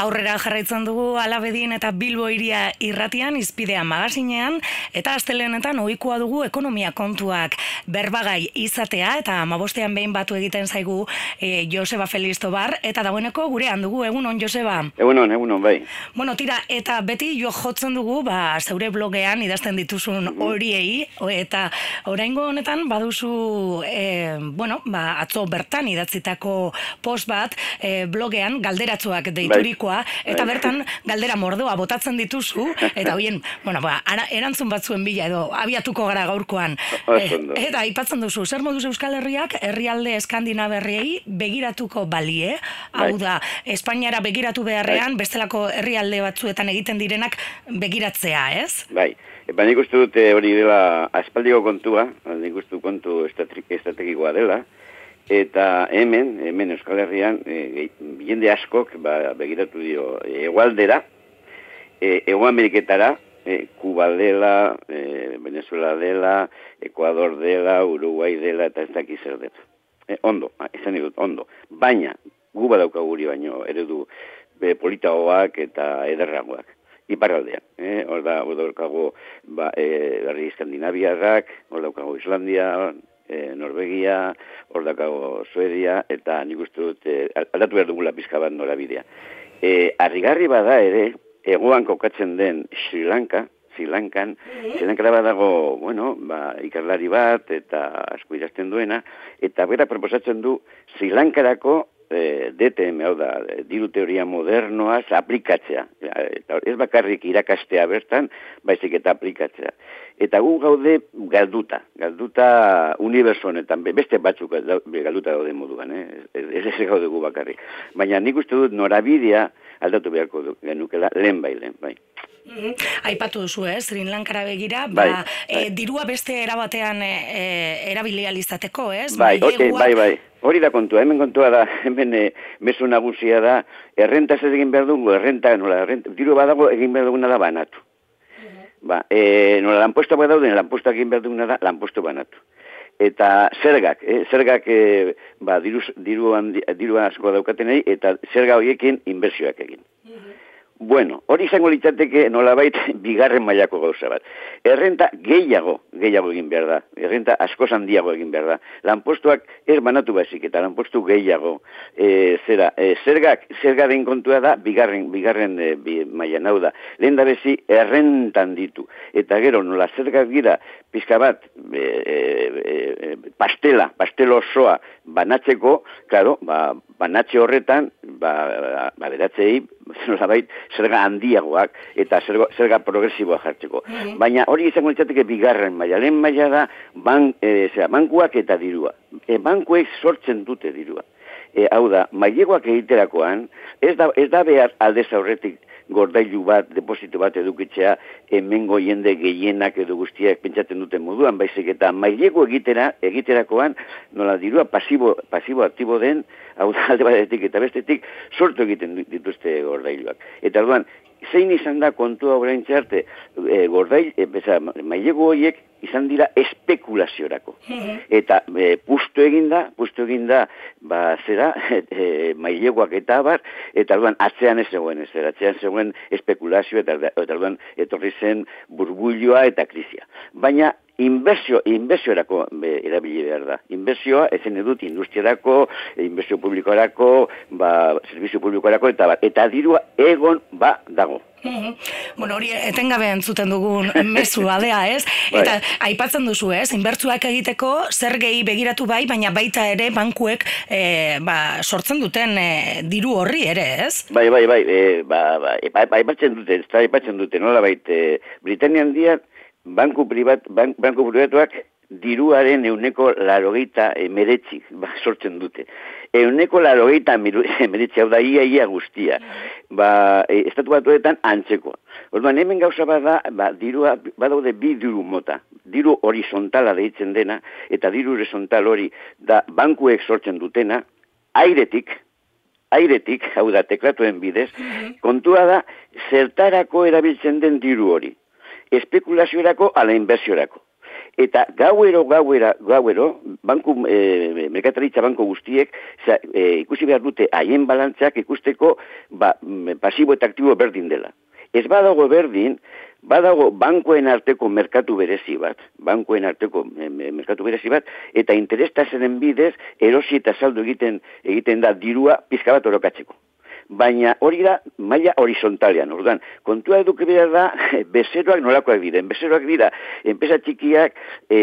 Aurrera jarraitzen dugu alabedien eta Bilbo iria irratian, izpidea magazinean, eta astelenetan ohikoa dugu ekonomia kontuak berbagai izatea, eta amabostean behin batu egiten zaigu e, Joseba Felisto bar, eta dagoeneko gurean dugu, egunon Joseba? Egunon, egunon, bai. Bueno, tira, eta beti jo jotzen dugu, ba, zeure blogean idazten dituzun mhm. horiei, eta oraingo honetan baduzu, e, bueno, ba, atzo bertan idatzitako post bat, e, blogean galderatzuak deiturikoa, eta bai. bertan galdera mordoa botatzen dituzu, eta hoien, bueno, ba, ara, erantzun batzuen bila edo, abiatuko gara gaurkoan. E, eta aipatzen duzu, zer moduz Euskal Herriak, herrialde eskandinaberriei begiratuko balie, hau bai. da, Espainiara begiratu beharrean, bai. bestelako herrialde batzuetan egiten direnak begiratzea, ez? Bai. Ba, nik uste dute hori dela aspaldiko kontua, nik uste kontu estrategikoa dela, Eta hemen, hemen Euskal Herrian, e, jende askok ba, begiratu dio egualdera, e, ego Ameriketara, e, Kuba dela, e, Venezuela dela, Ecuador dela, Uruguay dela, eta ez dakiz zer dut. E, ondo, izan dut, ondo. Baina, guba daukaguri baino, eredu be, politagoak eta ederragoak. Iparraldean, eh? hor da, hor daukago, ba, e, berri Skandinaviarrak, hor daukago Islandia, e, Norvegia, hor dakago Suedia, eta nik uste dut, e, aldatu behar dugula pizka bat norabidea. E, arrigarri bada ere, egoan kokatzen den Sri Lanka, Sri Lankan, Sri Lanka badago, bueno, ba, ikarlari bat, eta asko idazten duena, eta bera proposatzen du Sri Lankarako e, DTM, hau da, diru teoria modernoaz aplikatzea. Eta ez bakarrik irakastea bertan, baizik eta aplikatzea. Eta gu gaude galduta, galduta uniberso honetan, beste batzuk galduta gaude moduan, eh? ez ez gaude gu bakarrik. Baina nik uste dut norabidea aldatu beharko genukela lehen bai, lehen bai. Mm Aipatu duzu, ez, Sri Lankara begira, ba, bai, bai. E, dirua beste erabatean e, e erabilia lizateko, ez? Bai, okay, bai, bai. Hori da kontua, hemen kontua da, hemen e, mesu nagusia da, errenta ez egin behar dugu, errenta, nola, errenta, diru badago egin behar duguna da banatu. Ba, e, nola, lanposta bat dauden, lanposta egin behar duguna da, lanposto banatu. Eta zergak, eh, zergak e, ba, diru, diru, diru asko daukatenei, eta zerga horiekin inbertsioak egin. Bueno, hori izango litzateke nolabait bigarren mailako gauza bat. Errenta gehiago, gehiago egin behar da. Errenta asko handiago egin behar da. Lanpostuak ez banatu baizik eta lanpostu gehiago. E, zera, e, zergak, zerga den kontua da bigarren, bigarren e, bi, maila nau da. Lehen da bezi errentan ditu. Eta gero, nola zergak gira, pizka bat, e, e, pastela, pastelo osoa banatzeko, claro, ba, banatze horretan, ba, ba beratzei, nolabait, zerga handiagoak eta zerga, zerga progresiboa jartzeko. Mm Baina hori izango litzateke bigarren maila. Lehen maila da ban, e, zera, bankuak eta dirua. E, bankuek sortzen dute dirua. E, hau da, mailegoak egiterakoan, ez da, ez da behar aldez aurretik gordailu bat, deposito bat edukitzea, hemengo jende gehienak edo guztiak pentsatzen duten moduan, baizik eta mailego egitera, egiterakoan, nola dirua pasibo, pasibo aktibo den, hau alde batetik eta bestetik, sortu egiten dituzte gordailuak. Eta orduan, zein izan da kontua orain txarte, e, gordail, e, beza, mailego horiek izan dira espekulaziorako. Eta e, pustu eginda, pustu eginda, ba, zera, e, mailegoak eta bar, eta orduan, atzean ez zegoen, ez atzean zegoen espekulazio, eta, eta orduan, etorri zen burbuilioa eta krizia. Baina, inbesio, inbesiorako erabili behar da. Inbesioa, ezen edut, industriarako, inbesio publikoarako, ba, servizio publikoarako, eta, eta dirua egon ba dago. Mhm. Bueno, hori etengabe entzuten dugun mezu adea, ez? Bai. Eta aipatzen duzu, ez? Inbertsuak egiteko zer gehi begiratu bai, baina baita ere bankuek e, ba, sortzen duten e, diru horri ere, ez? Bai, bai, bai, e, ba, ba, aipatzen dute, ez da aipatzen dute, nola baita, e, Britannian dian, banku, privat, bank, banku privatuak diruaren euneko larogeita emeretzi ba, sortzen dute. Euneko larogeita emeretzi hau da ia ia guztia. Ba, e, estatu batuetan antzeko. Orduan, hemen gauza bada, ba, dirua, badaude bi diru mota. Diru horizontala deitzen dena, eta diru horizontal hori da bankuek sortzen dutena, airetik, airetik, hau da, teklatuen bidez, mhm. kontua da, zertarako erabiltzen den diru hori espekulaziorako ala inbertsiorako. Eta gauero, gauera, gauero, banku, e, merkataritza banko guztiek, za, e, ikusi behar dute haien balantzak ikusteko ba, pasibo eta aktibo berdin dela. Ez badago berdin, badago bankoen arteko merkatu berezi bat, bankoen arteko merkatu berezi bat, eta interestazenen bidez, erosi eta saldo egiten egiten da dirua pizka bat orokatzeko baina hori da maila horizontalean. Orduan, kontua eduki behar da bezeroak nolakoak diren. Bezeroak dira enpresa txikiak, e,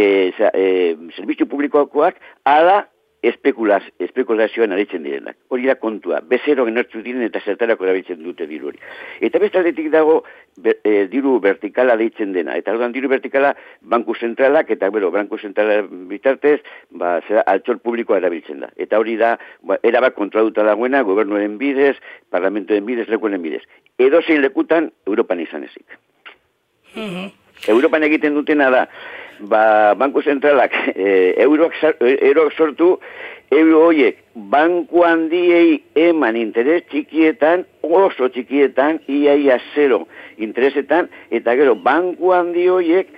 e, servizio publikoakoak, ala espekulaz, espekulazioan aritzen direnak. Hori da kontua, bezero genertzu diren eta zertarako erabiltzen dute diru hori. Eta beste aldetik dago e, diru vertikala deitzen dena. Eta orduan diru vertikala banku zentralak eta bero, banku zentrala bitartez, ba, zera, altxor publikoa erabiltzen da. Eta hori da, ba, erabak kontraduta dagoena, gobernuaren bidez, parlamentoen bidez, lekuenen bidez. Edo lekutan, Europan izan ezik. Mm Europan egiten dutena da, ba, banku zentralak e, euroak, euroak sortu, euro horiek banku handiei eman interes txikietan, oso txikietan, iaia zero interesetan, eta gero banku handi horiek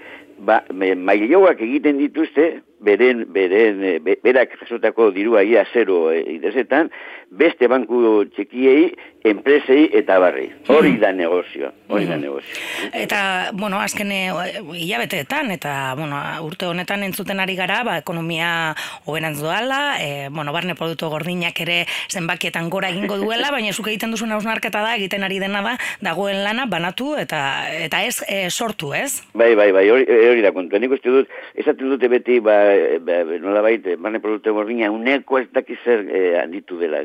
ba, mailoak egiten dituzte, beren, beren, berak jasotako dirua ia zero e, interesetan, beste banku txikiei, enpresei eta barri. Hori da negozio, hori da negozio. Eta, bueno, azken eh, hilabeteetan, eta, bueno, urte honetan entzuten ari gara, ba, ekonomia hoberantz doala, e, bueno, barne produktu gordinak ere zenbakietan gora egingo duela, baina zuk egiten duzun hausnarketa da, egiten ari dena da, dagoen lana, banatu, eta eta ez e, sortu, ez? Bai, bai, bai, hori, hori da kontu. Nik uste dut, esaten dute beti, ba, ba, nola baita, barne produktu gordina, uneko ez dakizer e, handitu dela,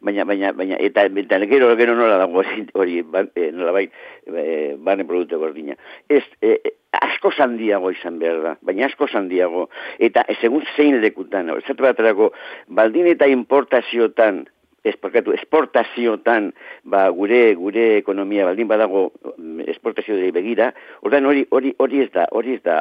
baina, baina, baina, eta, eta gero, gero nola dago hori, ba, e, nola bai, e, barne produktu gordina. Ez, e, asko zandiago izan behar da, baina asko zandiago, eta segun zein lekutan, zatu baterako, baldin eta importaziotan, esporkatu, esportaziotan, ba, gure, gure ekonomia baldin badago esportazio begira, ordan hori, hori, hori ez da, hori ez da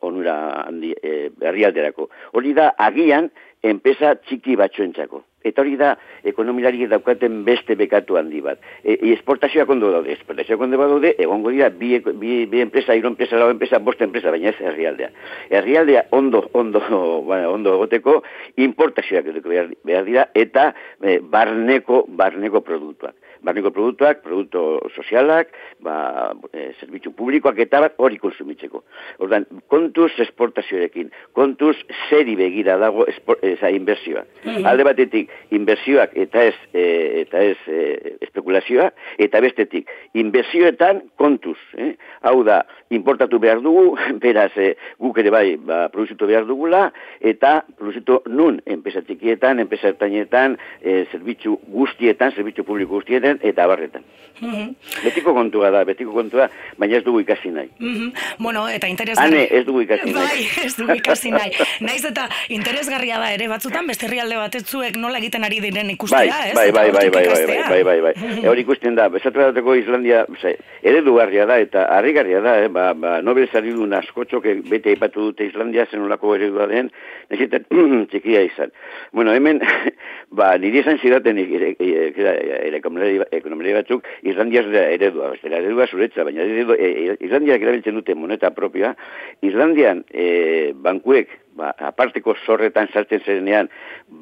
onura handi, e, herrialderako. Hori da, agian, enpresa txiki batzuentzako. Eta hori da, ekonomilari daukaten beste bekatu handi bat. E, e esportazioak ondo daude, esportazioak ondo daude, egongo dira, bi, bi, bi enpresa, hiru enpresa, lau enpresa, bost enpresa, baina ez herrialdea. Herrialdea ondo, ondo, bueno, ondo egoteko, importazioak behar dira, eta e, barneko, barneko produktuak barneko produktuak, produktu sozialak, ba, e, zerbitzu publikoak eta bat hori konsumitzeko. Ordan, kontuz esportazioarekin, kontuz zeri begira dago eza inbertsioa. Mm Alde batetik, inbertsioak eta ez, e, eta ez e, espekulazioa, eta bestetik, inbertsioetan kontuz. Eh? Hau da, importatu behar dugu, beraz, e, guk ere bai, ba, produzitu behar dugula, eta produzitu nun, enpesa txikietan, enpesa ertainetan, e, zerbitzu guztietan, zerbitzu publiko guztietan, barretan eta barretan. Uhum. Betiko kontua da, betiko kontua, baina ez dugu ikasi nahi. Uhum. Bueno, eta interesgarria... Hane, ez dugu ikasi nahi. Bai, ez dugu ikasi nahi. Naiz eta interesgarria da ere batzutan, beste herrialde batetzuek nola egiten ari diren ikustea, bai, ez? Bai, bai, bai, bai, bai, bai, bai, bai, bai, bai. E hori ikusten da, bezatu dateko Islandia, ose, ere dugarria da, eta harrigarria da, eh, ba, ba, nobel zari du naskotxo, que eh, bete ipatu dute Islandia, zen olako ere du den, nekiten, txikia izan. Bueno, hemen, ba, niri esan zidaten, ere, ere, ere, ere, ere, ekonomia batzuk, Islandia eredua, ez eredua zuretza, baina eredua, e, Islandiak erabiltzen dute moneta propioa, Islandian e, bankuek, ba, aparteko zorretan sartzen zerenean,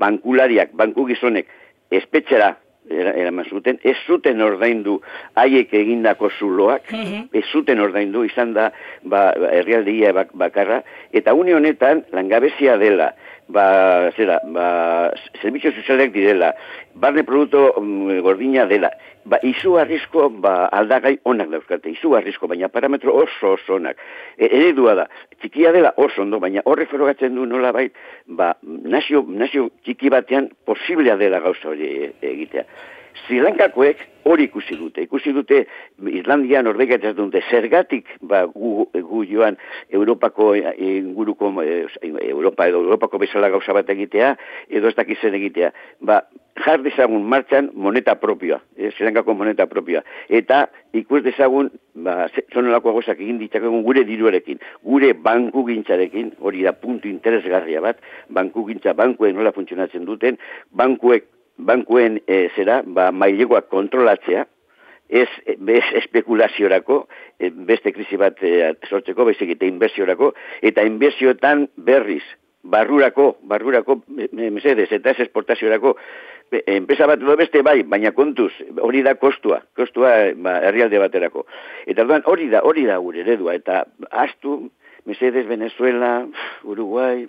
bankulariak, banku gizonek, espetxera, eraman zuten, ez zuten ordaindu haiek egindako zuloak, mhm. ez zuten ordaindu izan da ba, herrialdia bakarra, eta une honetan langabezia dela, ba, zera, ba, servizio sozialek direla, barne produktu um, gordina dela, ba, izu arrisko, ba, aldagai onak dauzkate, izu arrisko, baina parametro oso oso onak. E, eredua da, txikia dela oso ondo, baina horre ferogatzen du nola bai, ba, nazio, nazio txiki batean posiblea dela gauza hori e, Zilankakoek hori ikusi dute. Ikusi dute Islandia Norvegia ez dute zergatik ba, gu, gu joan Europako inguruko e, Europa edo Europako bezala gauza bat egitea edo ez dakizen egitea. Ba, jar dezagun martxan moneta propioa, e, zilankako moneta propioa. Eta ikus dezagun ba, zonelako agozak egin ditzakegun gure diruarekin, gure banku gintzarekin, hori da puntu interesgarria bat, banku gintza, bankuen nola funtzionatzen duten, bankuek bankuen e, zera, ba, mailegoak kontrolatzea, ez, bez espekulaziorako, e, beste krisi bat e, sortzeko, baizik eta inbertsiorako, eta inbertsioetan berriz, barrurako, barrurako, mesedez, eta ez esportaziorako, enpresa bat edo beste bai, baina kontuz, hori da kostua, kostua ba, herrialde baterako. Eta hori da, hori da gure eredua, eta astu, mesedez, Venezuela, Uruguay,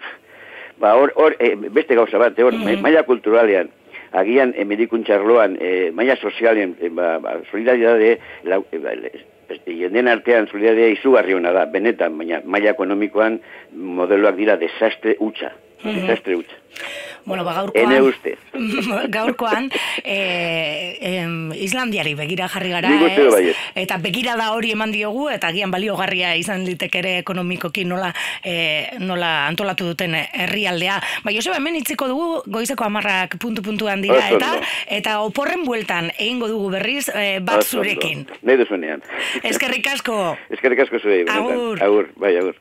ba, or, or, e, beste gauza bat, hor, mm -hmm. maila kulturalean, agian e, medikuntxarloan, e, maila sozialen, e, ba, ba, solidaridade, la, e, ba, jenden artean solidaridea izugarri hona da, benetan, baina maila ekonomikoan modeloak dira desastre utxa, desastre utxa. Bueno, ba, gaurkoan, Ene uste. gaurkoan e, em, Islandiari begira jarri gara, ez? Eta begira da hori eman diogu, eta gian baliogarria izan litek ere ekonomikoki nola, e, nola antolatu duten herrialdea. Ba, Joseba, hemen itziko dugu goizeko amarrak puntu-puntuan dira, eta eta oporren bueltan egingo dugu berriz e, bat zurekin. Nahi duzunean. Eskerrik asko. Eskerrik asko zure. Agur. Agur, bai, agur.